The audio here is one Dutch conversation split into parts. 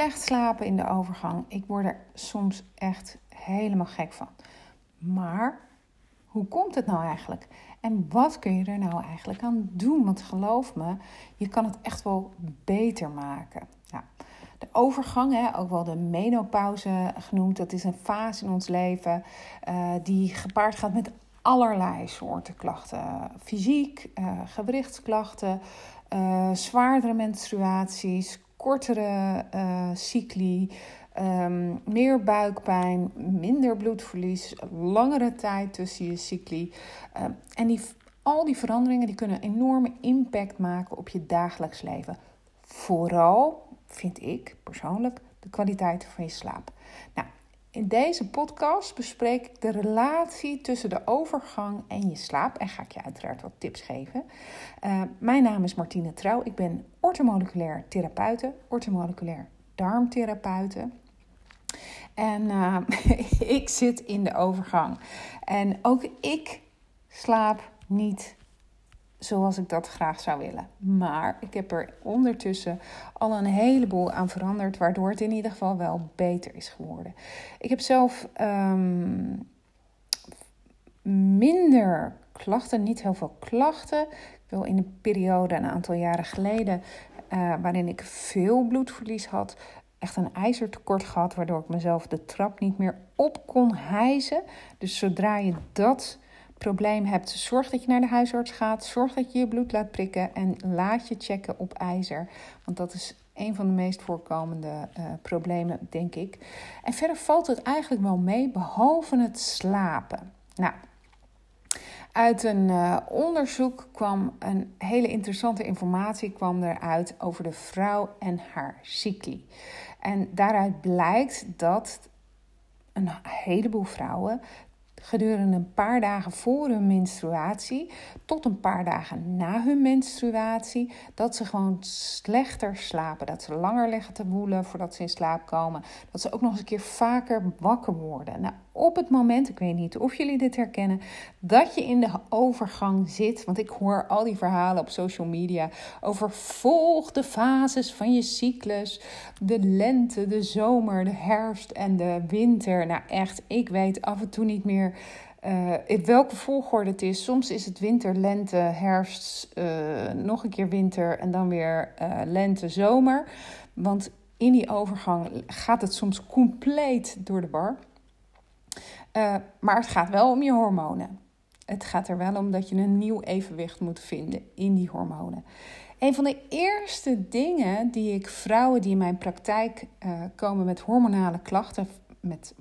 slecht slapen in de overgang. Ik word er soms echt helemaal gek van. Maar hoe komt het nou eigenlijk? En wat kun je er nou eigenlijk aan doen? Want geloof me, je kan het echt wel beter maken. De overgang, hè, ook wel de menopauze genoemd, dat is een fase in ons leven uh, die gepaard gaat met allerlei soorten klachten. Fysiek, uh, gewrichtsklachten, uh, zwaardere menstruaties, kortere cycli, um, meer buikpijn, minder bloedverlies, langere tijd tussen je cycli. Um, en die, al die veranderingen die kunnen een enorme impact maken op je dagelijks leven. Vooral, vind ik persoonlijk, de kwaliteit van je slaap. Nou, in deze podcast bespreek ik de relatie tussen de overgang en je slaap. En ga ik je uiteraard wat tips geven. Uh, mijn naam is Martine Trouw. Ik ben ortomoleculair therapeute, ortomoleculair darmtherapeute. En uh, ik zit in de overgang. En ook ik slaap niet zoals ik dat graag zou willen. Maar ik heb er ondertussen al een heleboel aan veranderd, waardoor het in ieder geval wel beter is geworden. Ik heb zelf um, minder klachten, niet heel veel klachten. Ik wil in een periode, een aantal jaren geleden, uh, waarin ik veel bloedverlies had, echt een ijzertekort gehad, waardoor ik mezelf de trap niet meer op kon hijzen. Dus zodra je dat probleem hebt, zorg dat je naar de huisarts gaat. Zorg dat je je bloed laat prikken en laat je checken op ijzer. Want dat is een van de meest voorkomende uh, problemen, denk ik. En verder valt het eigenlijk wel mee, behalve het slapen. Nou, uit een uh, onderzoek kwam een hele interessante informatie kwam eruit over de vrouw en haar cycli. En daaruit blijkt dat een heleboel vrouwen gedurende een paar dagen voor hun menstruatie tot een paar dagen na hun menstruatie, dat ze gewoon slechter slapen. Dat ze langer liggen te woelen voordat ze in slaap komen. Dat ze ook nog eens een keer vaker wakker worden. Nou, op het moment, ik weet niet of jullie dit herkennen, dat je in de overgang zit. Want ik hoor al die verhalen op social media over volg de fases van je cyclus. De lente, de zomer, de herfst en de winter. Nou echt, ik weet af en toe niet meer uh, in welke volgorde het is. Soms is het winter, lente, herfst, uh, nog een keer winter en dan weer uh, lente, zomer. Want in die overgang gaat het soms compleet door de bar. Maar het gaat wel om je hormonen. Het gaat er wel om dat je een nieuw evenwicht moet vinden in die hormonen. Een van de eerste dingen die ik vrouwen die in mijn praktijk komen met hormonale klachten, met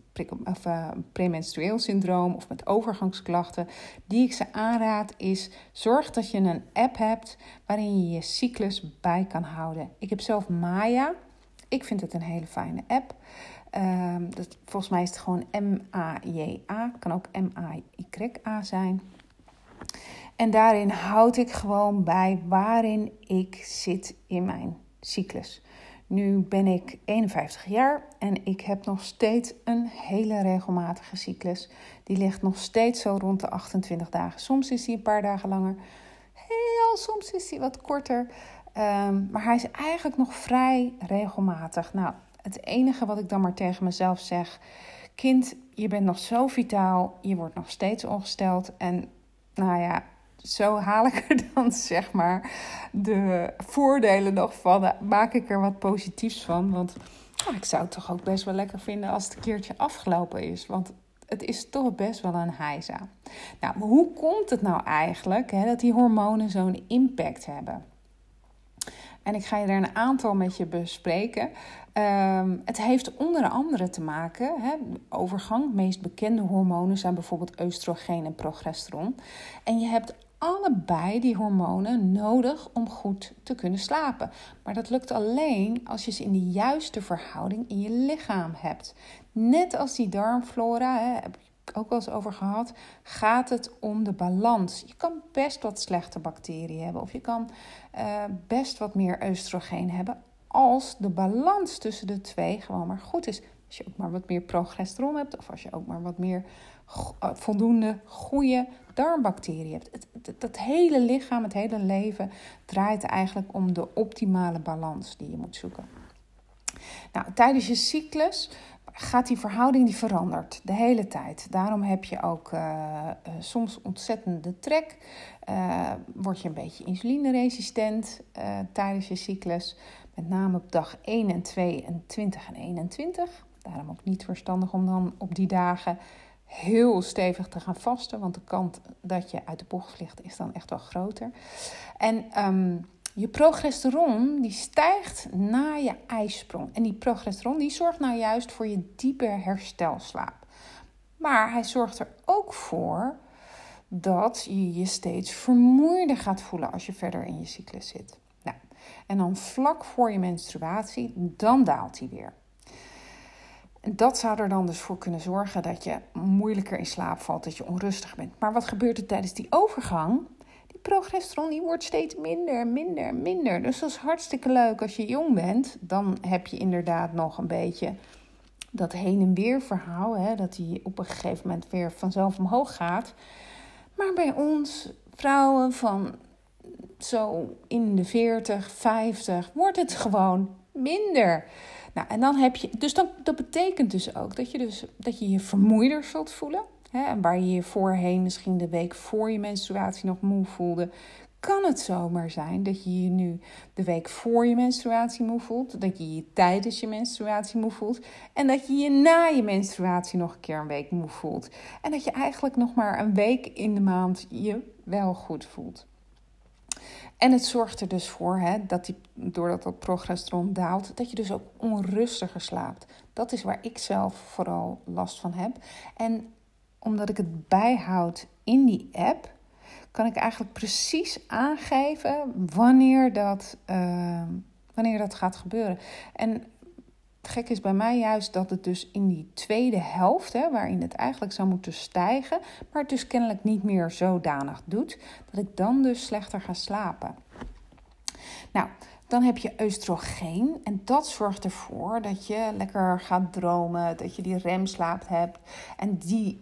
of, uh, premenstrueel syndroom of met overgangsklachten, die ik ze aanraad, is zorg dat je een app hebt waarin je je cyclus bij kan houden. Ik heb zelf Maya. Ik vind het een hele fijne app. Um, dat, volgens mij is het gewoon M-A-J-A. Kan ook M-A-Y-A zijn. En daarin houd ik gewoon bij waarin ik zit in mijn cyclus. Nu ben ik 51 jaar en ik heb nog steeds een hele regelmatige cyclus. Die ligt nog steeds zo rond de 28 dagen. Soms is hij een paar dagen langer. Heel soms is hij wat korter. Um, maar hij is eigenlijk nog vrij regelmatig. Nou, het enige wat ik dan maar tegen mezelf zeg: Kind, je bent nog zo vitaal. Je wordt nog steeds ongesteld. En nou ja, zo haal ik er dan zeg maar de voordelen nog van. Maak ik er wat positiefs van. Want oh, ik zou het toch ook best wel lekker vinden als het een keertje afgelopen is. Want het is toch best wel een heisa. Nou, hoe komt het nou eigenlijk hè, dat die hormonen zo'n impact hebben? En ik ga je er een aantal met je bespreken. Um, het heeft onder andere te maken, hè, overgang, meest bekende hormonen zijn bijvoorbeeld oestrogeen en progesteron. En je hebt allebei die hormonen nodig om goed te kunnen slapen. Maar dat lukt alleen als je ze in de juiste verhouding in je lichaam hebt. Net als die darmflora, hè, ook wel eens over gehad, gaat het om de balans. Je kan best wat slechte bacteriën hebben of je kan uh, best wat meer oestrogeen hebben als de balans tussen de twee gewoon maar goed is. Als je ook maar wat meer progesteron hebt of als je ook maar wat meer eh, voldoende goede darmbacteriën hebt. Het, het, het, hele lichaam, het hele leven draait eigenlijk om de optimale balans die je moet zoeken. Nou, tijdens je cyclus gaat die verhouding die verandert de hele tijd. Daarom heb je ook uh, uh, soms ontzettende trek. Uh, word je een beetje insulineresistent tijdens je cyclus. Met name op dag 1 en 2 en 20 en 21. Daarom ook niet verstandig om dan op die dagen heel stevig te gaan vasten. Want de kans dat je uit de bocht vliegt is dan echt wel groter. En um, je progesteron die stijgt na je ijsprong. En die progesteron die zorgt nou juist voor je diepe herstelslaap. Maar hij zorgt er ook voor dat je je steeds vermoeider gaat voelen als je verder in je cyclus zit. Nou, en dan vlak voor je menstruatie, dan daalt hij weer. En dat zou er dan dus voor kunnen zorgen dat je moeilijker in slaap valt, dat je onrustig bent. Maar wat gebeurt er tijdens die overgang? Progesteron die wordt steeds minder, minder, minder. Dus dat is hartstikke leuk als je jong bent. Dan heb je inderdaad nog een beetje dat heen en weer verhaal. Hè, dat die op een gegeven moment weer vanzelf omhoog gaat. Maar bij ons, vrouwen van zo in de 40, 50, wordt het gewoon minder. Nou, en dan heb je, dus dan, dat betekent dus ook dat je, dus, dat je je vermoeider zult voelen. En waar je je voorheen misschien de week voor je menstruatie nog moe voelde, kan het zomaar zijn dat je je nu de week voor je menstruatie moe voelt, dat je je tijdens je menstruatie moe voelt en dat je je na je menstruatie nog een keer een week moe voelt. En dat je eigenlijk nog maar een week in de maand je wel goed voelt. En het zorgt er dus voor hè, dat die, doordat dat progesteron daalt, dat je dus ook onrustiger slaapt. Dat is waar ik zelf vooral last van heb. En omdat ik het bijhoud in die app, kan ik eigenlijk precies aangeven wanneer dat, uh, wanneer dat gaat gebeuren. En het gek is bij mij juist dat het dus in die tweede helft, hè, waarin het eigenlijk zou moeten stijgen, maar het dus kennelijk niet meer zodanig doet, dat ik dan dus slechter ga slapen. Nou, dan heb je oestrogeen en dat zorgt ervoor dat je lekker gaat dromen, dat je die remslaap hebt. En die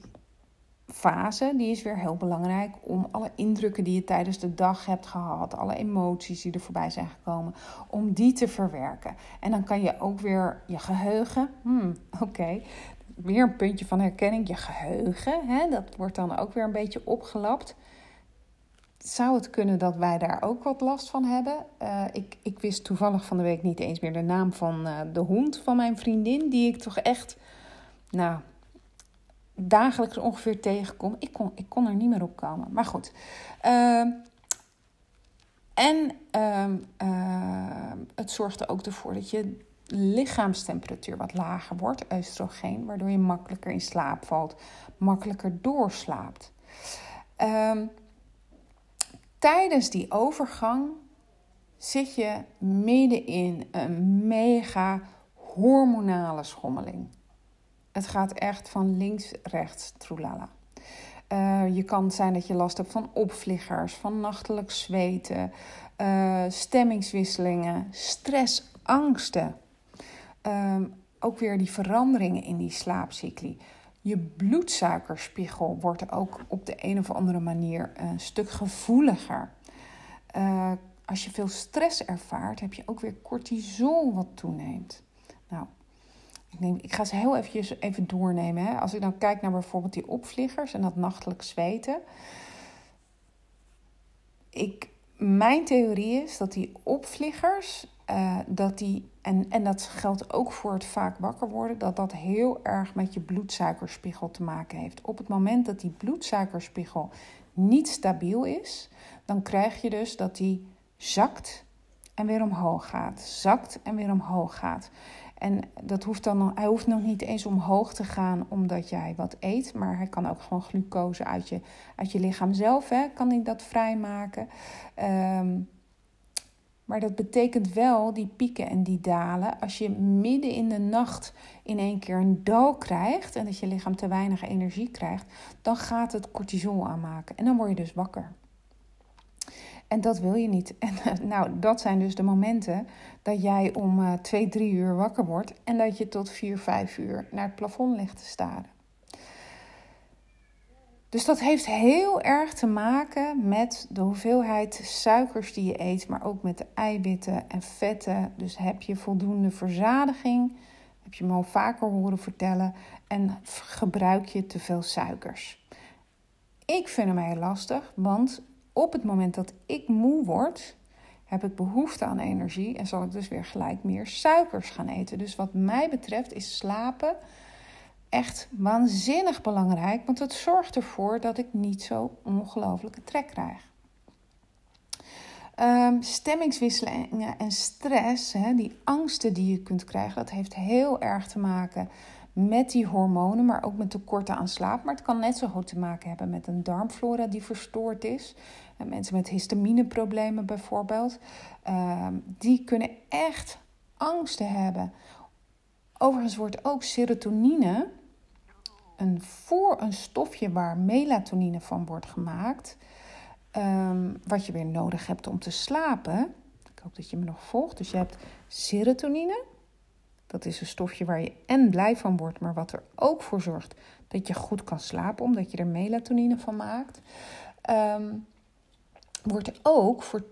fase, die is weer heel belangrijk om alle indrukken die je tijdens de dag hebt gehad, alle emoties die er voorbij zijn gekomen, om die te verwerken. En dan kan je ook weer je geheugen, hmm, oké, weer een puntje van herkenning, je geheugen, hè, dat wordt dan ook weer een beetje opgelapt. Zou het kunnen dat wij daar ook wat last van hebben? Uh, ik, ik wist toevallig van de week niet eens meer de naam van uh, de hond van mijn vriendin, die ik toch echt, nou, dagelijks ongeveer tegenkom. Ik kon, ik kon er niet meer op komen. Maar goed. Uh, en uh, uh, het zorgt er ook ervoor dat je lichaamstemperatuur wat lager wordt, oestrogeen, waardoor je makkelijker in slaap valt, makkelijker doorslaapt. Ehm, tijdens die overgang zit je midden in een mega hormonale schommeling. Het gaat echt van links, rechts, troelala. Uh, je kan zijn dat je last hebt van opvliegers, van nachtelijk zweten, uh, stemmingswisselingen, stress, angsten. Uh, ook weer die veranderingen in die slaapcycli. Je bloedsuikerspiegel wordt ook op de een of andere manier een stuk gevoeliger. Uh, als je veel stress ervaart, heb je ook weer cortisol wat toeneemt. Nou, ik, neem, ik ga ze heel eventjes even doornemen. Hè. Als ik dan kijk naar bijvoorbeeld die opvliegers en dat nachtelijk zweten. Ik, mijn theorie is dat die opvliegers, uh, dat die, en, en dat geldt ook voor het vaak wakker worden, dat dat heel erg met je bloedsuikerspiegel te maken heeft. Op het moment dat die bloedsuikerspiegel niet stabiel is, dan krijg je dus dat die zakt en weer omhoog gaat. Zakt en weer omhoog gaat. En dat hoeft dan, hij hoeft nog niet eens omhoog te gaan omdat jij wat eet. Maar hij kan ook gewoon glucose uit je, uit je lichaam zelf, hè, kan hij dat vrijmaken. Um, maar dat betekent wel die pieken en die dalen. Als je midden in de nacht in één keer een dal krijgt en dat je lichaam te weinig energie krijgt, dan gaat het cortisol aanmaken. En dan word je dus wakker. En dat wil je niet. En nou, dat zijn dus de momenten dat jij om uh, 2, 3 uur wakker wordt en dat je tot 4, 5 uur naar het plafond ligt te staren. Dus dat heeft heel erg te maken met de hoeveelheid suikers die je eet, maar ook met de eiwitten en vetten. Dus heb je voldoende verzadiging, heb je me al vaker horen vertellen, en gebruik je te veel suikers. Ik vind hem heel lastig, want op het moment dat ik moe word, heb ik behoefte aan energie en zal ik dus weer gelijk meer suikers gaan eten. Dus wat mij betreft is slapen echt waanzinnig belangrijk, want het zorgt ervoor dat ik niet zo ongelooflijke trek krijg. Um, stemmingswisselingen en stress, die angsten die je kunt krijgen, dat heeft heel erg te maken met die hormonen, maar ook met tekorten aan slaap. Maar het kan net zo goed te maken hebben met een darmflora die verstoord is. En mensen met histamineproblemen bijvoorbeeld, uh, die kunnen echt angsten hebben. Overigens wordt ook serotonine, een voor een stofje waar melatonine van wordt gemaakt, um, wat je weer nodig hebt om te slapen. Ik hoop dat je me nog volgt. Dus je hebt serotonine. Dat is een stofje waar je en blij van wordt, maar wat er ook voor zorgt dat je goed kan slapen, omdat je er melatonine van maakt. Um, wordt ook voor 80%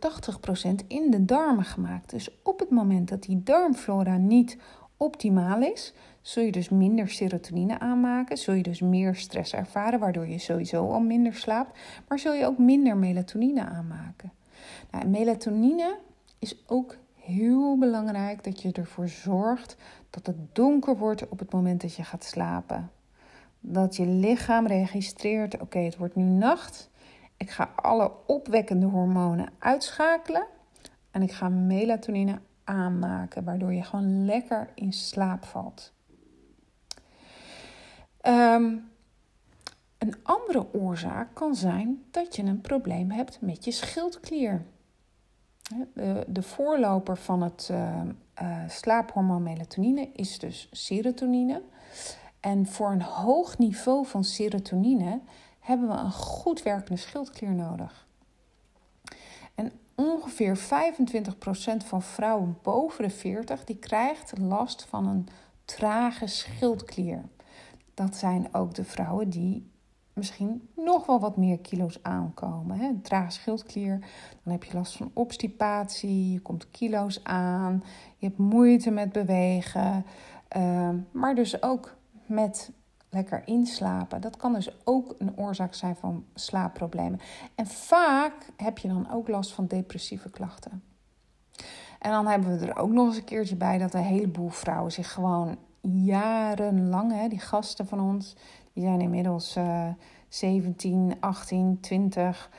in de darmen gemaakt. Dus op het moment dat die darmflora niet optimaal is, zul je dus minder serotonine aanmaken, zul je dus meer stress ervaren, waardoor je sowieso al minder slaapt, maar zul je ook minder melatonine aanmaken. Nou, melatonine is ook heel belangrijk dat je ervoor zorgt dat het donker wordt op het moment dat je gaat slapen. Dat je lichaam registreert: oké, het wordt nu nacht. Ik ga alle opwekkende hormonen uitschakelen en ik ga melatonine aanmaken, waardoor je gewoon lekker in slaap valt. Um, een andere oorzaak kan zijn dat je een probleem hebt met je schildklier. De, de voorloper van het uh, uh, slaaphormoon melatonine is dus serotonine. En voor een hoog niveau van serotonine hebben we een goed werkende schildklier nodig. En ongeveer 25% van vrouwen boven de 40 die krijgt last van een trage schildklier. Dat zijn ook de vrouwen die misschien nog wel wat meer kilo's aankomen. Een trage schildklier, dan heb je last van obstipatie, je komt kilo's aan, je hebt moeite met bewegen, uh, maar dus ook met lekker inslapen. Dat kan dus ook een oorzaak zijn van slaapproblemen. En vaak heb je dan ook last van depressieve klachten. En dan hebben we er ook nog eens een keertje bij dat een heleboel vrouwen zich gewoon jarenlang, hè, die gasten van ons, die zijn inmiddels uh, 17, 18, 20,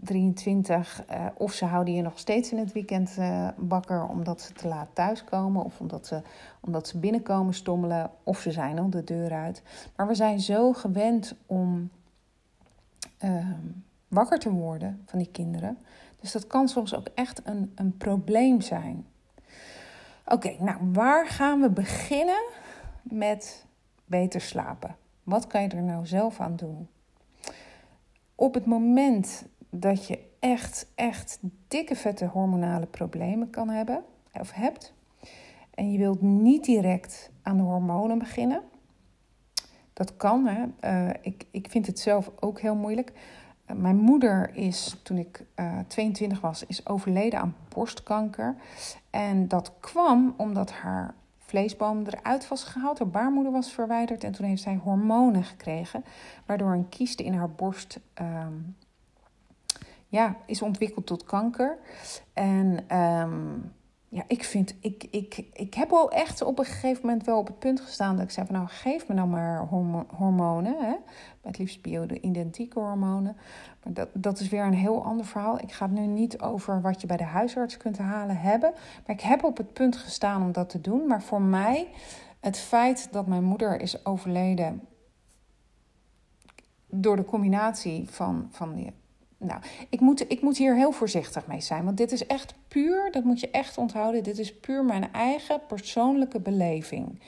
23. Uh, of ze houden je nog steeds in het weekend uh, wakker omdat ze te laat thuiskomen. Of omdat ze, omdat ze binnenkomen stommelen. Of ze zijn al de deur uit. Maar we zijn zo gewend om uh, wakker te worden van die kinderen. Dus dat kan soms ook echt een, een probleem zijn. Oké, nou waar gaan we beginnen met beter slapen? Wat kan je er nou zelf aan doen? Op het moment dat je echt, echt dikke vette hormonale problemen kan hebben of hebt. En je wilt niet direct aan de hormonen beginnen. Dat kan. Hè? Uh, ik, ik vind het zelf ook heel moeilijk. Uh, mijn moeder is, toen ik uh, eh, 22 was, is overleden aan borstkanker. En dat kwam omdat haar vleesboom eruit was gehaald, haar baarmoeder was verwijderd. En toen heeft zij hormonen gekregen, waardoor een kieste in haar borst ehm, ja, is ontwikkeld tot kanker. En um, ja, ik vind, ik, ik, ik heb al echt op een gegeven moment wel op het punt gestaan dat ik zei van nou geef me nou maar hormonen. Hè? Het liefst bio-identieke hormonen. Maar dat, dat is weer een heel ander verhaal. Ik ga het nu niet over wat je bij de huisarts kunt halen hebben. Maar ik heb op het punt gestaan om dat te doen. Maar voor mij, het feit dat mijn moeder is overleden door de combinatie van, van die nou, ik moet, ik moet hier heel voorzichtig mee zijn. Want dit is echt puur, dat moet je echt onthouden. Dit is puur mijn eigen persoonlijke beleving.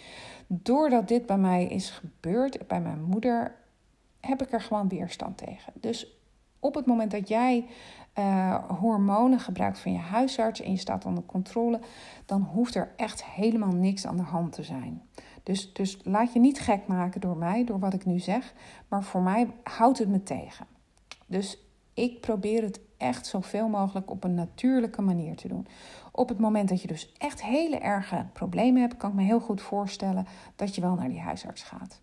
Doordat dit bij mij is gebeurd, bij mijn moeder, heb ik er gewoon weerstand tegen. Dus Op het moment dat jij uh, hormonen gebruikt van je huisarts en je staat onder controle, dan hoeft er echt helemaal niks aan de hand te zijn. Dus, dus laat je niet gek maken door mij, door wat ik nu zeg, maar voor mij houdt het me tegen. Dus ik probeer het echt zoveel mogelijk op een natuurlijke manier te doen. Op het moment dat je dus echt hele erge problemen hebt, kan ik me heel goed voorstellen dat je wel naar die huisarts gaat.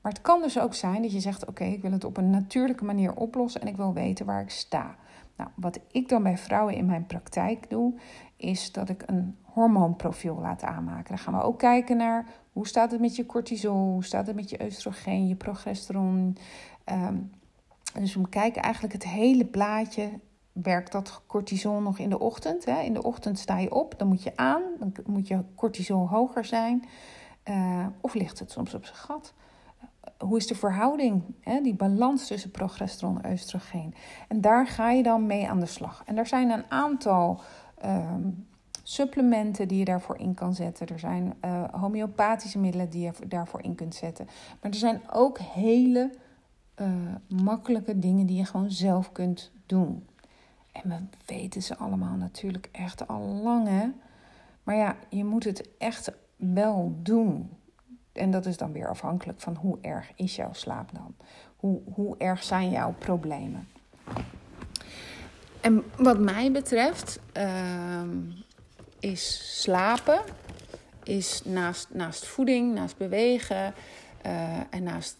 Maar het kan dus ook zijn dat je zegt: Oké, ik wil het op een natuurlijke manier oplossen en ik wil weten waar ik sta. Nou, wat ik dan bij vrouwen in mijn praktijk doe, is dat ik een hormoonprofiel laat aanmaken. Dan gaan we ook kijken naar hoe staat het met je cortisol, hoe staat het met je oestrogeen, je progesteron. Um, dus we kijken eigenlijk het hele plaatje. Werkt dat cortisol nog in de ochtend? Hè? In de ochtend sta je op, dan moet je aan, dan moet je cortisol hoger zijn. Uh, of ligt het soms op zijn gat? hoe is de verhouding, hè, die balans tussen progesteron en oestrogeen. En daar ga je dan mee aan de slag. En er zijn een aantal um, supplementen die je daarvoor in kan zetten. Er zijn uh, homeopathische middelen die je daarvoor in kunt zetten. Maar er zijn ook hele uh, makkelijke dingen die je gewoon zelf kunt doen. En we weten ze allemaal natuurlijk echt al lang, hè? Maar ja, je moet het echt wel doen. En dat is dan weer afhankelijk van hoe erg is jouw slaap dan? Hoe, hoe erg zijn jouw problemen? En wat mij betreft uh, is slapen, is naast, naast voeding, naast bewegen uh, en naast,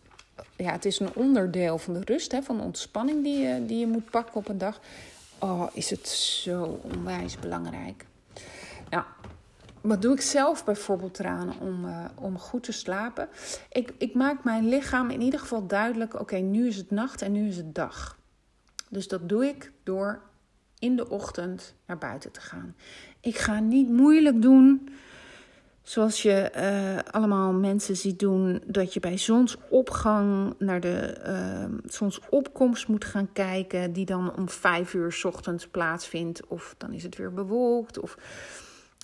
ja, het is een onderdeel van de rust, hè, van de ontspanning die je, die je moet pakken op een dag. Oh, is het zo onwijs belangrijk. Nou, wat doe ik zelf bijvoorbeeld eraan om, uh, om goed te slapen? Ik, ik maak mijn lichaam in ieder geval duidelijk: oké, nu is het nacht en nu is het dag. Dus dat doe ik door in de ochtend naar buiten te gaan. Ik ga niet moeilijk doen. Zoals je uh, allemaal mensen ziet doen, dat je bij zonsopgang naar de uh, zonsopkomst moet gaan kijken, die dan om vijf uur ochtends plaatsvindt, of dan is het weer bewolkt. Of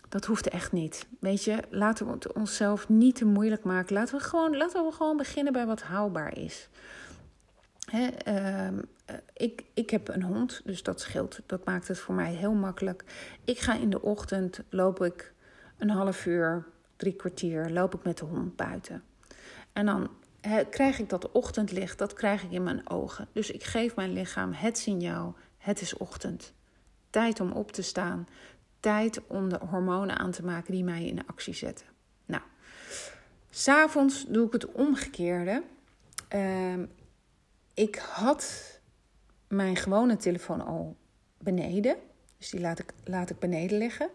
dat hoeft echt niet. Weet je, laten we het onszelf niet te moeilijk maken. Laten we gewoon, laten we gewoon beginnen bij wat haalbaar is. Hè, uh, ik, ik heb een hond, dus dat scheelt. Dat maakt het voor mij heel makkelijk. Ik ga in de ochtend, loop ik een half uur, drie kwartier, loop ik met de hond buiten. En dan krijg ik dat ochtendlicht, dat krijg ik in mijn ogen. Dus ik geef mijn lichaam het signaal, het is ochtend. Tijd om op te staan, tijd om de hormonen aan te maken die mij in actie zetten. Nou, s'avonds doe ik het omgekeerde. Uh, ik had mijn gewone telefoon al beneden. Dus die laat ik, laat ik beneden liggen.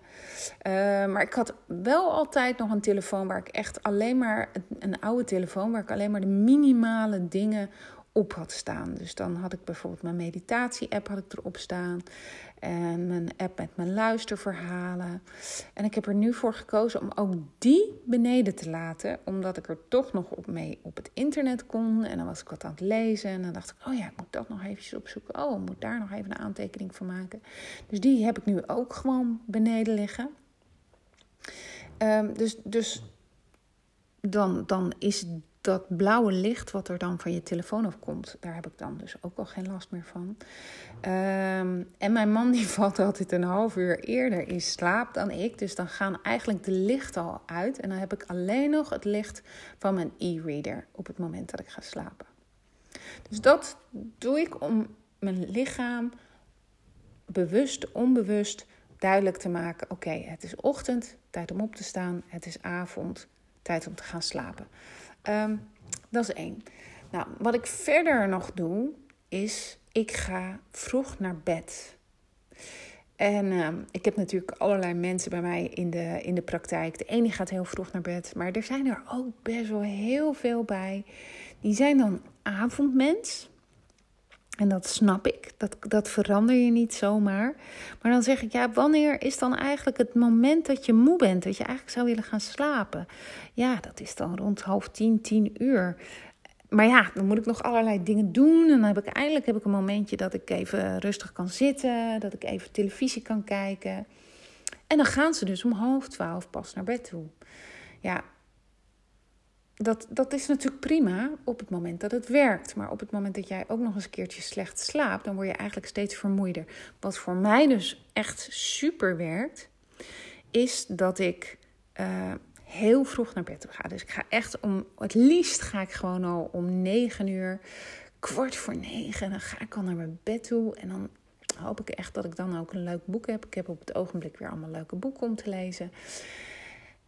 Uh, maar ik had wel altijd nog een telefoon waar ik echt alleen maar... Een oude telefoon waar ik alleen maar de minimale dingen op had staan. Dus dan had ik bijvoorbeeld mijn meditatie-app had ik erop staan. En mijn app met mijn luisterverhalen. En ik heb er nu voor gekozen om ook die beneden te laten. Omdat ik er toch nog op mee op het internet kon. En dan was ik wat aan het lezen. En dan dacht ik, oh ja, ik moet dat nog eventjes opzoeken. Oh, ik moet daar nog even een aantekening van maken. Dus die heb ik nu ook gewoon beneden liggen. Um, dus, dus dan, dan is dat blauwe licht wat er dan van je telefoon afkomt, daar heb ik dan dus ook al geen last meer van. Um, en mijn man die valt altijd een half uur eerder in slaap dan ik. Dus dan gaan eigenlijk de lichten al uit. En dan heb ik alleen nog het licht van mijn e-reader op het moment dat ik ga slapen. Dus dat doe ik om mijn lichaam bewust, onbewust duidelijk te maken: oké, het is ochtend, tijd om op te staan. Het is avond, tijd om te gaan slapen. Um, dat is één. Nou, wat ik verder nog doe, is ik ga vroeg naar bed. En uh, ik heb natuurlijk allerlei mensen bij mij in de, in de praktijk. De ene gaat heel vroeg naar bed, maar er zijn er ook best wel heel veel bij. Die zijn dan avondmens. En dat snap ik, dat, dat verander je niet zomaar. Maar dan zeg ik, ja, wanneer is dan eigenlijk het moment dat je moe bent, dat je eigenlijk zou willen gaan slapen? Ja, dat is dan rond half tien, tien uur. Maar ja, dan moet ik nog allerlei dingen doen. En dan heb ik eindelijk heb ik een momentje dat ik even rustig kan zitten, dat ik even televisie kan kijken. En dan gaan ze dus om half twaalf pas naar bed toe. Ja, dat, dat is natuurlijk prima op het moment dat het werkt. Maar op het moment dat jij ook nog eens een keertje slecht slaapt, dan word je eigenlijk steeds vermoeider. Wat voor mij dus echt super werkt, is dat ik uh, heel vroeg naar bed ga. Dus ik ga echt om, het liefst ga ik gewoon al om negen uur, kwart voor negen, dan ga ik al naar mijn bed toe. En dan hoop ik echt dat ik dan ook een leuk boek heb. Ik heb op het ogenblik weer allemaal leuke boeken om te lezen.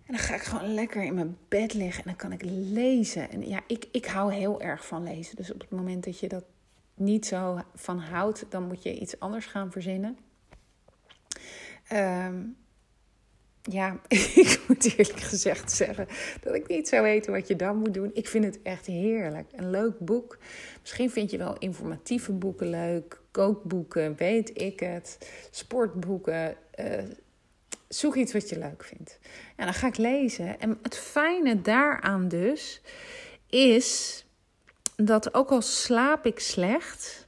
En dan ga ik gewoon lekker in mijn bed liggen en dan kan ik lezen. En ja, ik, ik hou heel erg van lezen. Dus op het moment dat je dat niet zo van houdt, dan moet je iets anders gaan verzinnen. Um, ja, ik moet eerlijk gezegd zeggen dat ik niet zou weten wat je dan moet doen. Ik vind het echt heerlijk. Een leuk boek. Misschien vind je wel informatieve boeken leuk. Kookboeken, weet ik het. Sportboeken. Uh, zoek iets wat je leuk vindt. En dan ga ik lezen. En het fijne daaraan dus is dat ook al slaap ik slecht,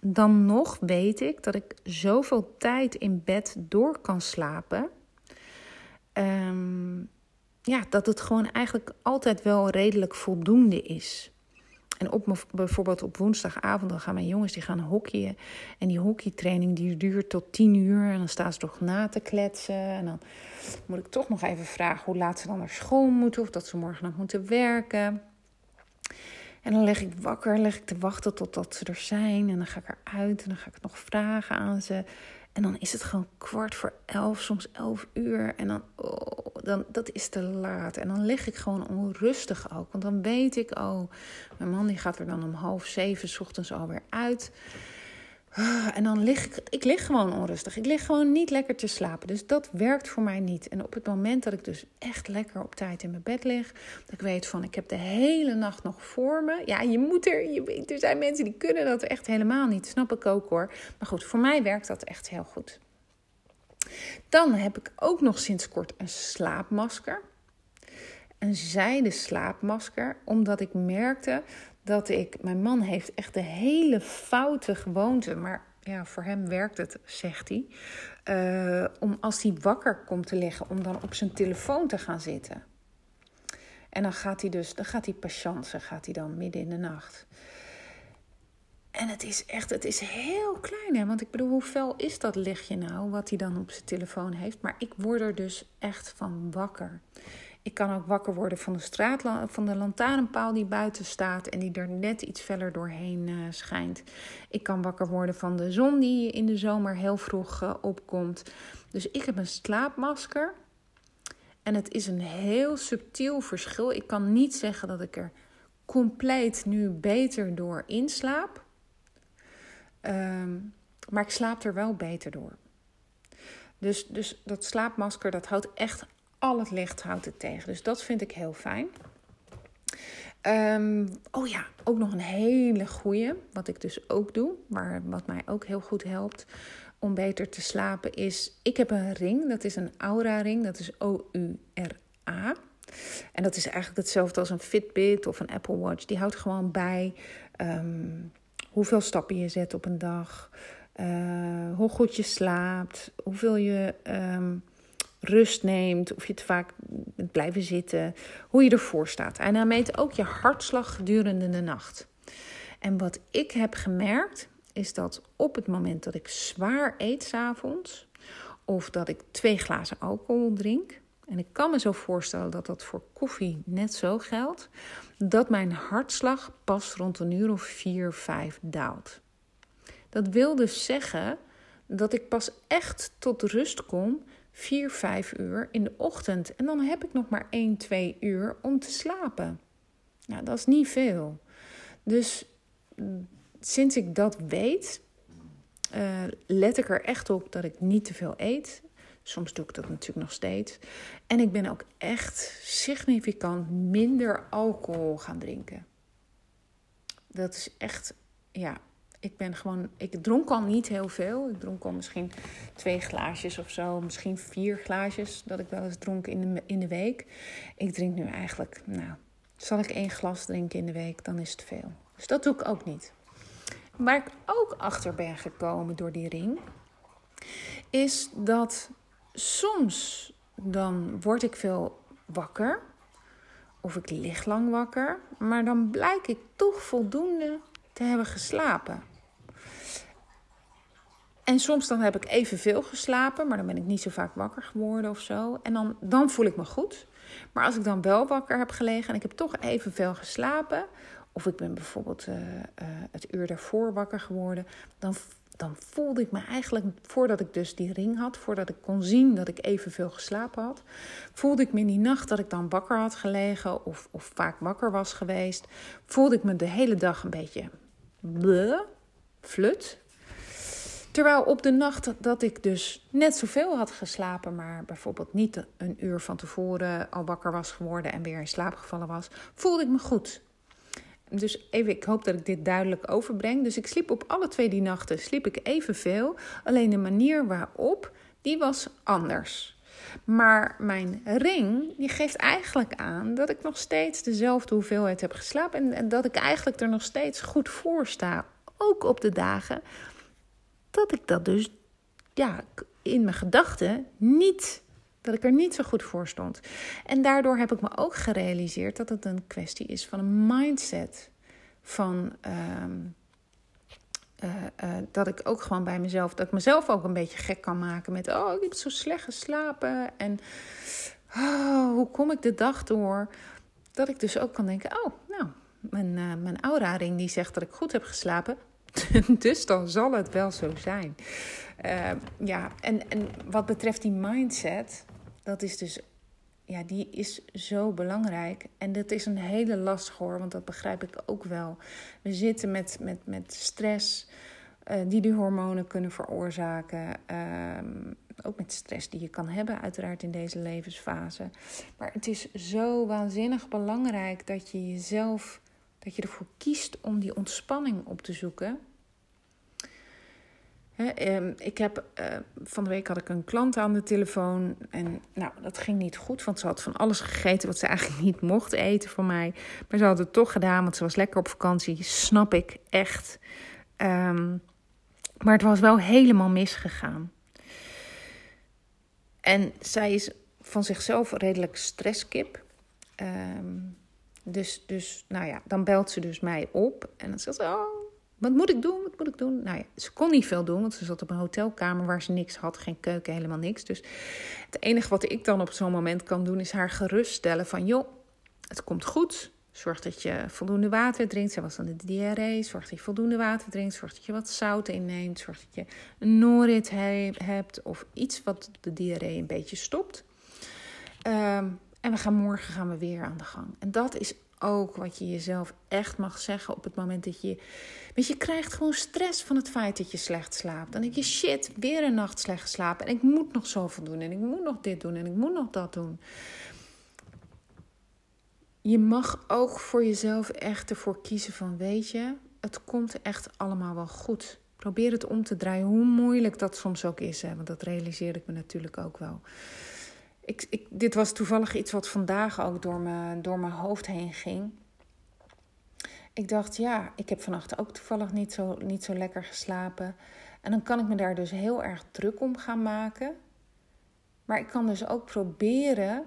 dan nog weet ik dat ik zoveel tijd in bed door kan slapen. Um, ja, dat het gewoon eigenlijk altijd wel redelijk voldoende is. En op, bijvoorbeeld op woensdagavond dan gaan mijn jongens die gaan hockeyen. En die hockeytraining die duurt tot tien uur. En dan staan ze toch na te kletsen. En dan moet ik toch nog even vragen hoe laat ze dan naar school moeten. Of dat ze morgen nog moeten werken. En dan leg ik wakker, leg ik te wachten totdat ze er zijn. En dan ga ik eruit en dan ga ik nog vragen aan ze. En dan is het gewoon kwart voor elf, soms elf uur. En dan, oh, dan dat is te laat. En dan lig ik gewoon onrustig ook. Want dan weet ik, oh, mijn man die gaat er dan om half zeven s ochtends alweer uit. En dan lig ik, ik lig gewoon onrustig. Ik lig gewoon niet lekker te slapen. Dus dat werkt voor mij niet. En op het moment dat ik dus echt lekker op tijd in mijn bed lig, dat ik weet van ik heb de hele nacht nog voor me. Ja, je moet er, je, er zijn mensen die kunnen dat echt helemaal niet. Snap ik ook hoor. Maar goed, voor mij werkt dat echt heel goed. Dan heb ik ook nog sinds kort een slaapmasker. Een zijde slaapmasker, omdat ik merkte dat ik, mijn man heeft echt de hele foute gewoonte, maar ja, voor hem werkt het, zegt hij, uh, om als hij wakker komt te liggen, om dan op zijn telefoon te gaan zitten. En dan gaat hij dus, dan gaat hij patiënten, gaat hij dan midden in de nacht. En het is echt, het is heel klein, hè? Want ik bedoel, hoe fel is dat lichtje nou, wat hij dan op zijn telefoon heeft? Maar ik word er dus echt van wakker. Ik kan ook wakker worden van de, straat, van de lantaarnpaal die buiten staat en die er net iets feller doorheen uh, schijnt. Ik kan wakker worden van de zon die in de zomer heel vroeg uh, opkomt. Dus ik heb een slaapmasker. En het is een heel subtiel verschil. Ik kan niet zeggen dat ik er compleet nu beter door inslaap. Um, maar ik slaap er wel beter door. Dus, dus dat slaapmasker dat houdt echt al het licht houdt het tegen. Dus dat vind ik heel fijn. Um, oh ja, ook nog een hele goeie, wat ik dus ook doe, maar wat mij ook heel goed helpt om beter te slapen, is ik heb een ring, dat is een Aura ring, dat is O-U-R-A. En dat is eigenlijk hetzelfde als een Fitbit of een Apple Watch. Die houdt gewoon bij um, hoeveel stappen je zet op een dag, uh, hoe goed je slaapt, hoeveel je um, rust neemt, of je te vaak blijven zitten, hoe je ervoor staat. En hij meet ook je hartslag gedurende de nacht. En wat ik heb gemerkt, is dat op het moment dat ik zwaar eet s'avonds, of dat ik twee glazen alcohol drink, en ik kan me zo voorstellen dat dat voor koffie net zo geldt, dat mijn hartslag pas rond een uur of 4, 5 daalt. Dat wil dus zeggen dat ik pas echt tot rust kom 4, 5 uur in de ochtend. En dan heb ik nog maar 1, 2 uur om te slapen. Nou, dat is niet veel. Dus mm, sinds ik dat weet, uh, let ik er echt op dat ik niet te veel eet. Soms doe ik dat natuurlijk nog steeds. En ik ben ook echt significant minder alcohol gaan drinken. Dat is echt, ja, ik ben gewoon, ik dronk al niet heel veel. Ik dronk al misschien twee glaasjes of zo, misschien vier glaasjes dat ik wel eens dronk in de, in de week. Ik drink nu eigenlijk, nou, zal ik één glas drinken in de week, dan is het veel. Dus dat doe ik ook niet. Waar ik ook achter ben gekomen door die ring, is dat soms dan word ik veel wakker of ik lig lang wakker, maar dan blijk ik toch voldoende te hebben geslapen. En soms dan heb ik evenveel geslapen, maar dan ben ik niet zo vaak wakker geworden of zo. En dan, dan voel ik me goed. Maar als ik dan wel wakker heb gelegen en ik heb toch evenveel geslapen, of ik ben bijvoorbeeld uh, uh, het uur daarvoor wakker geworden, dan, dan voelde ik me eigenlijk, voordat ik dus die ring had, voordat ik kon zien dat ik evenveel geslapen had, voelde ik me in die nacht dat ik dan wakker had gelegen of, of vaak wakker was geweest, voelde ik me de hele dag een beetje flut. Terwijl op de nacht dat ik dus net zoveel had geslapen, maar bijvoorbeeld niet een uur van tevoren al wakker was geworden en weer in slaap gevallen was, voelde ik me goed. Dus even, ik hoop dat ik dit duidelijk overbreng. Dus ik sliep op alle twee die nachten sliep ik evenveel. Alleen de manier waarop, die was anders. Maar mijn ring, die geeft eigenlijk aan dat ik nog steeds dezelfde hoeveelheid heb geslapen. En, en dat ik eigenlijk er nog steeds goed voor sta. Ook op de dagen dat ik dat dus ja, in mijn gedachten niet, dat ik er niet zo goed voor stond. En daardoor heb ik me ook gerealiseerd dat het een kwestie is van een mindset. Van ehm, eh, eh, dat ik ook gewoon bij mezelf, dat ik mezelf ook een beetje gek kan maken met, oh, ik heb zo slecht geslapen en oh, hoe kom ik de dag door? Dat ik dus ook kan denken, oh, nou, mijn, uh, mijn aura-ring die zegt dat ik goed heb geslapen. dus dan zal het wel zo zijn. Uh, ja, en, en wat betreft die mindset, dat is dus, ja, die is zo belangrijk. En dat is een hele lastige hoor, want dat begrijp ik ook wel. We zitten met, met, met stress. Uh, die die hormonen kunnen veroorzaken. Uh, ook met stress die je kan hebben, uiteraard in deze levensfase. Maar het is zo waanzinnig belangrijk dat je jezelf dat je ervoor kiest om die ontspanning op te zoeken. Ehm, ik heb, uh, van de week had ik een klant aan de telefoon. En nou, dat ging niet goed, want ze had van alles gegeten wat ze eigenlijk niet mocht eten van mij. Maar ze had het toch gedaan, want ze was lekker op vakantie. Snap ik echt. Um, maar het was wel helemaal misgegaan. En zij is van zichzelf redelijk stresskip. Um, dus, dus, nou ja, dan belt ze dus mij op. En dan zegt ze, oh, wat moet ik doen? Wat moet ik doen? Nou ja, ze kon niet veel doen, want ze zat op een hotelkamer waar ze niks had. Geen keuken, helemaal niks. Dus het enige wat ik dan op zo'n moment kan doen, is haar geruststellen van... joh, het komt goed. Zorg dat je voldoende water drinkt. Zij was aan de diarree. Zorg dat je voldoende water drinkt. Zorg dat je wat zout inneemt. Zorg dat je een norit hebt of iets wat de diarree een beetje stopt. Um, en we gaan morgen gaan we weer aan de gang. En dat is ook wat je jezelf echt mag zeggen op het moment dat je. Weet je, krijgt gewoon stress van het feit dat je slecht slaapt. Dan denk je: shit, weer een nacht slecht geslapen. En ik moet nog zoveel doen. En ik moet nog dit doen. En ik moet nog dat doen. Je mag ook voor jezelf echt ervoor kiezen van: weet je, het komt echt allemaal wel goed. Probeer het om te draaien, hoe moeilijk dat soms ook is. Hè? Want dat realiseerde ik me natuurlijk ook wel ik, ik, dit was toevallig iets wat vandaag ook door, me, door mijn hoofd heen ging. Ik dacht, ja, ik heb vannacht ook toevallig niet zo, niet zo lekker geslapen. En dan kan ik me daar dus heel erg druk om gaan maken. Maar ik kan dus ook proberen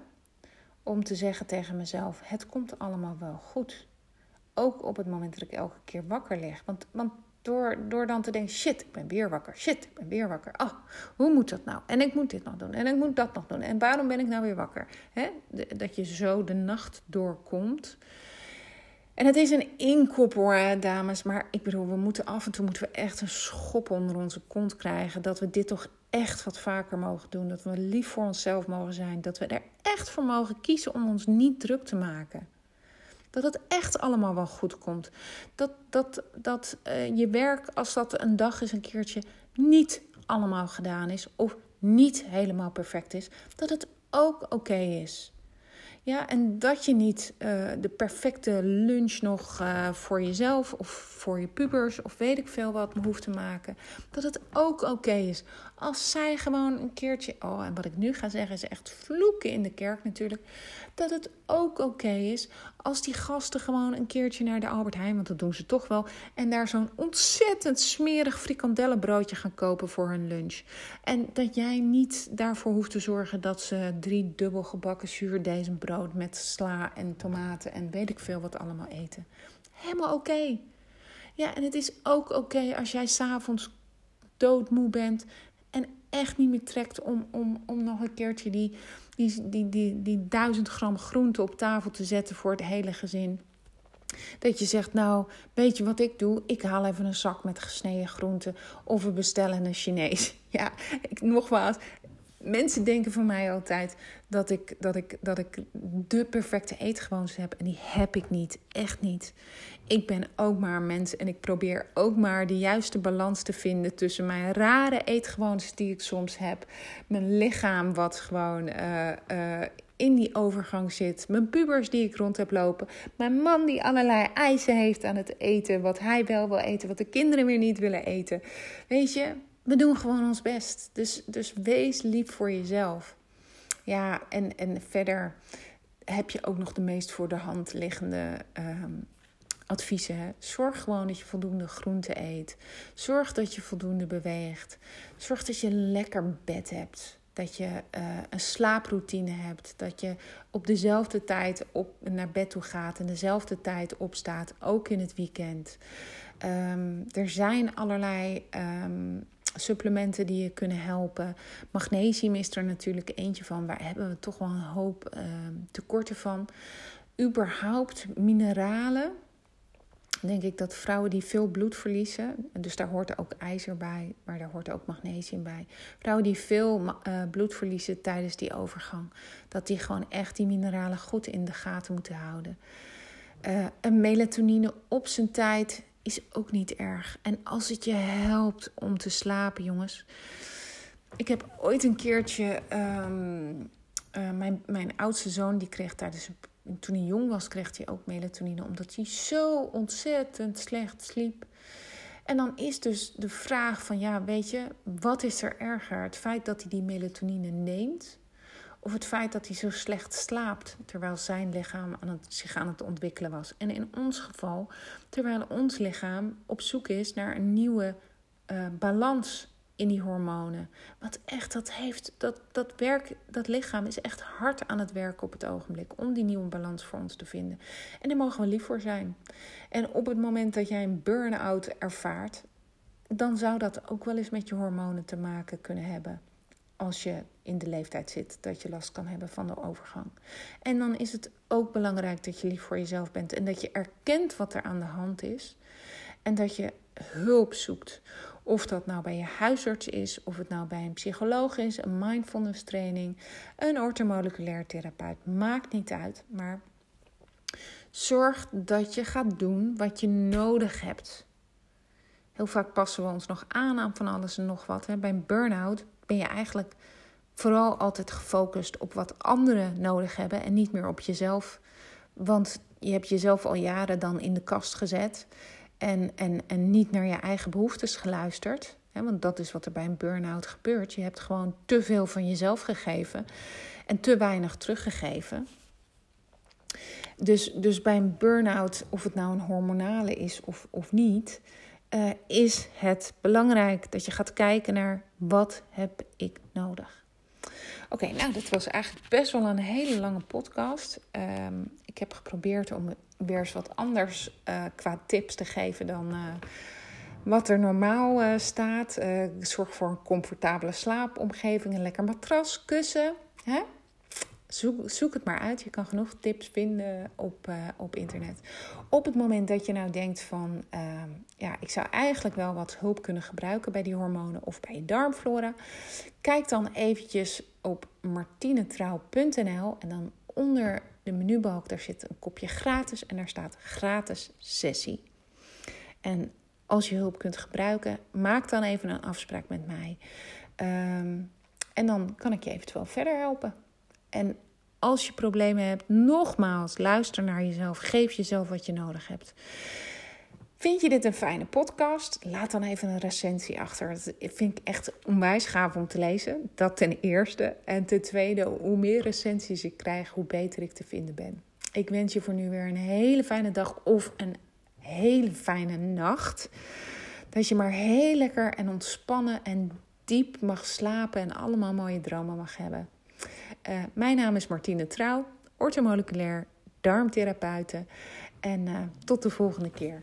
om te zeggen tegen mezelf: het komt allemaal wel goed. Ook op het moment dat ik elke keer wakker lig. Want, want door, door dan te denken, shit, ik ben weer wakker. Shit, ik ben weer wakker. Oh, hoe moet dat nou? En ik moet dit nog doen. En ik moet dat nog doen. En waarom ben ik nou weer wakker? Dat je zo de nacht doorkomt. En het is een inkop hoor, dames. Maar ik bedoel, we moeten af en toe moeten we echt een schop onder onze kont krijgen. Dat we dit toch echt wat vaker mogen doen. Dat we lief voor onszelf mogen zijn. Dat we er echt voor mogen kiezen om ons niet druk te maken. Dat het echt allemaal wel goed komt. Dat, dat, dat uh, je werk, als dat een dag is, een keertje niet allemaal gedaan is. Of niet helemaal perfect is. Dat het ook oké is. Ja, en dat je niet uh, de perfecte lunch nog uh, voor jezelf of voor je pubers of weet ik veel wat hoeft te maken. Dat het ook oké is. Als zij gewoon een keertje. Oh, en wat ik nu ga zeggen is echt vloeken in de kerk natuurlijk. dat het ook oké is als die gasten gewoon een keertje naar de Albert Heijn, want dat doen ze toch wel, en daar zo'n ontzettend smerig frikandellenbroodje gaan kopen voor hun lunch. En dat jij niet daarvoor hoeft te zorgen dat ze drie dubbel gebakken zuurdesembrood met sla en tomaten en weet ik veel wat allemaal eten. Helemaal oké. Ja, en het is ook oké als jij s'avonds doodmoe bent en echt niet meer trekt om, om, om nog een keertje die, die, die, die, die duizend gram groente op tafel te zetten voor het hele gezin. Dat je zegt, nou, weet je wat ik doe? Ik haal even een zak met gesneden groenten of we bestellen een Chinees. Ja, ik, nogmaals, mensen denken van mij altijd dat ik, dat ik, dat ik de perfecte eetgewoontes heb. En die heb ik niet. Echt niet. Ik ben ook maar een mens en ik probeer ook maar de juiste balans te vinden tussen mijn rare eetgewoontes die ik soms heb. Mijn lichaam wat gewoon uh, uh, in die overgang zit. Mijn pubers die ik rond heb lopen. Mijn man die allerlei eisen heeft aan het eten. Wat hij wel wil eten, wat de kinderen weer niet willen eten. Weet je, we doen gewoon ons best. Dus, dus wees lief voor jezelf. Ja, en, en verder heb je ook nog de meest voor de hand liggende uh, adviezen. Hè? Zorg gewoon dat je voldoende groente eet. Zorg dat je voldoende beweegt. Zorg dat je een lekker bed hebt. Dat je uh, een slaaproutine hebt. Dat je op dezelfde tijd op, naar bed toe gaat en dezelfde tijd opstaat. Ook in het weekend. Um, er zijn allerlei um, supplementen die je kunnen helpen. Magnesium is er natuurlijk eentje van. Waar hebben we toch wel een hoop uh, tekorten van. Überhaupt mineralen. Denk ik dat vrouwen die veel bloed verliezen, dus daar hoort ook ijzer bij, maar daar hoort ook magnesium bij. Vrouwen die veel uh, bloed verliezen tijdens die overgang, dat die gewoon echt die mineralen goed in de gaten moeten houden. Uh, een melatonine op zijn tijd is ook niet erg. En als het je helpt om te slapen, jongens. Ik heb ooit een keertje. Um, uh, mijn, mijn oudste zoon die kreeg tijdens een, toen hij jong was, kreeg hij ook melatonine. Omdat hij zo ontzettend slecht sliep. En dan is dus de vraag van ja, weet je, wat is er erger? Het feit dat hij die melatonine neemt of het feit dat hij zo slecht slaapt terwijl zijn lichaam aan het, zich aan het ontwikkelen was. En in ons geval, terwijl ons lichaam op zoek is naar een nieuwe uh, balans in die hormonen. Wat echt, dat heeft, dat, dat werk, dat lichaam is echt hard aan het werken op het ogenblik om die nieuwe balans voor ons te vinden. En daar mogen we lief voor zijn. En op het moment dat jij een burn-out ervaart, dan zou dat ook wel eens met je hormonen te maken kunnen hebben als je in de leeftijd zit dat je last kan hebben van de overgang. En dan is het ook belangrijk dat je lief voor jezelf bent en dat je erkent wat er aan de hand is en dat je hulp zoekt. Of dat nou bij je huisarts is, of het nou bij een psycholoog is, een mindfulness training, een ortomoleculair therapeut, maakt niet uit, maar zorg dat je gaat doen wat je nodig hebt. Heel vaak passen we ons nog aan aan van alles en nog wat. Bij een burn-out ben je eigenlijk vooral altijd gefocust op wat anderen nodig hebben en niet meer op jezelf. Want je hebt jezelf al jaren dan in de kast gezet en, en, en niet naar je eigen behoeftes geluisterd. want dat is wat er bij een burn-out gebeurt. Je hebt gewoon te veel van jezelf gegeven en te weinig teruggegeven. Dus, dus bij een burn-out, of het nou een hormonale is of, of niet, uh, is het belangrijk dat je gaat kijken naar wat heb ik nodig. Oké, nou, dit was eigenlijk best wel een hele lange podcast. Um, ik heb geprobeerd om weer eens wat anders uh, qua tips te geven dan uh, wat er normaal uh, staat. zorg voor een comfortabele slaapomgeving, een lekker matras, kussen. Hè? Zoek, zoek het maar uit. Je kan genoeg tips vinden op, op internet. Op het moment dat je nou denkt van... Uh, ja, ik zou eigenlijk wel wat hulp kunnen gebruiken bij die hormonen of bij je darmflora. Kijk dan eventjes op martinetrouw.nl en dan onder de menubalk daar zit een kopje gratis en daar staat gratis sessie. En als je hulp kunt gebruiken, maak dan even een afspraak met mij. Um, en dan kan ik je eventueel verder helpen. En als je problemen hebt, nogmaals, luister naar jezelf. Geef jezelf wat je nodig hebt. Vind je dit een fijne podcast? Laat dan even een recensie achter. Dat vind ik echt onwijs gaaf om te lezen. Dat ten eerste. En ten tweede, hoe meer recensies ik krijg, hoe beter ik te vinden ben. Ik wens je voor nu weer een hele fijne dag of een hele fijne nacht. Dat je maar heel lekker en ontspannen en diep mag slapen en allemaal mooie dromen mag hebben. Uh, mijn naam is Martine Trouw, orthomoleculair darmtherapeute. En uh, tot de volgende keer.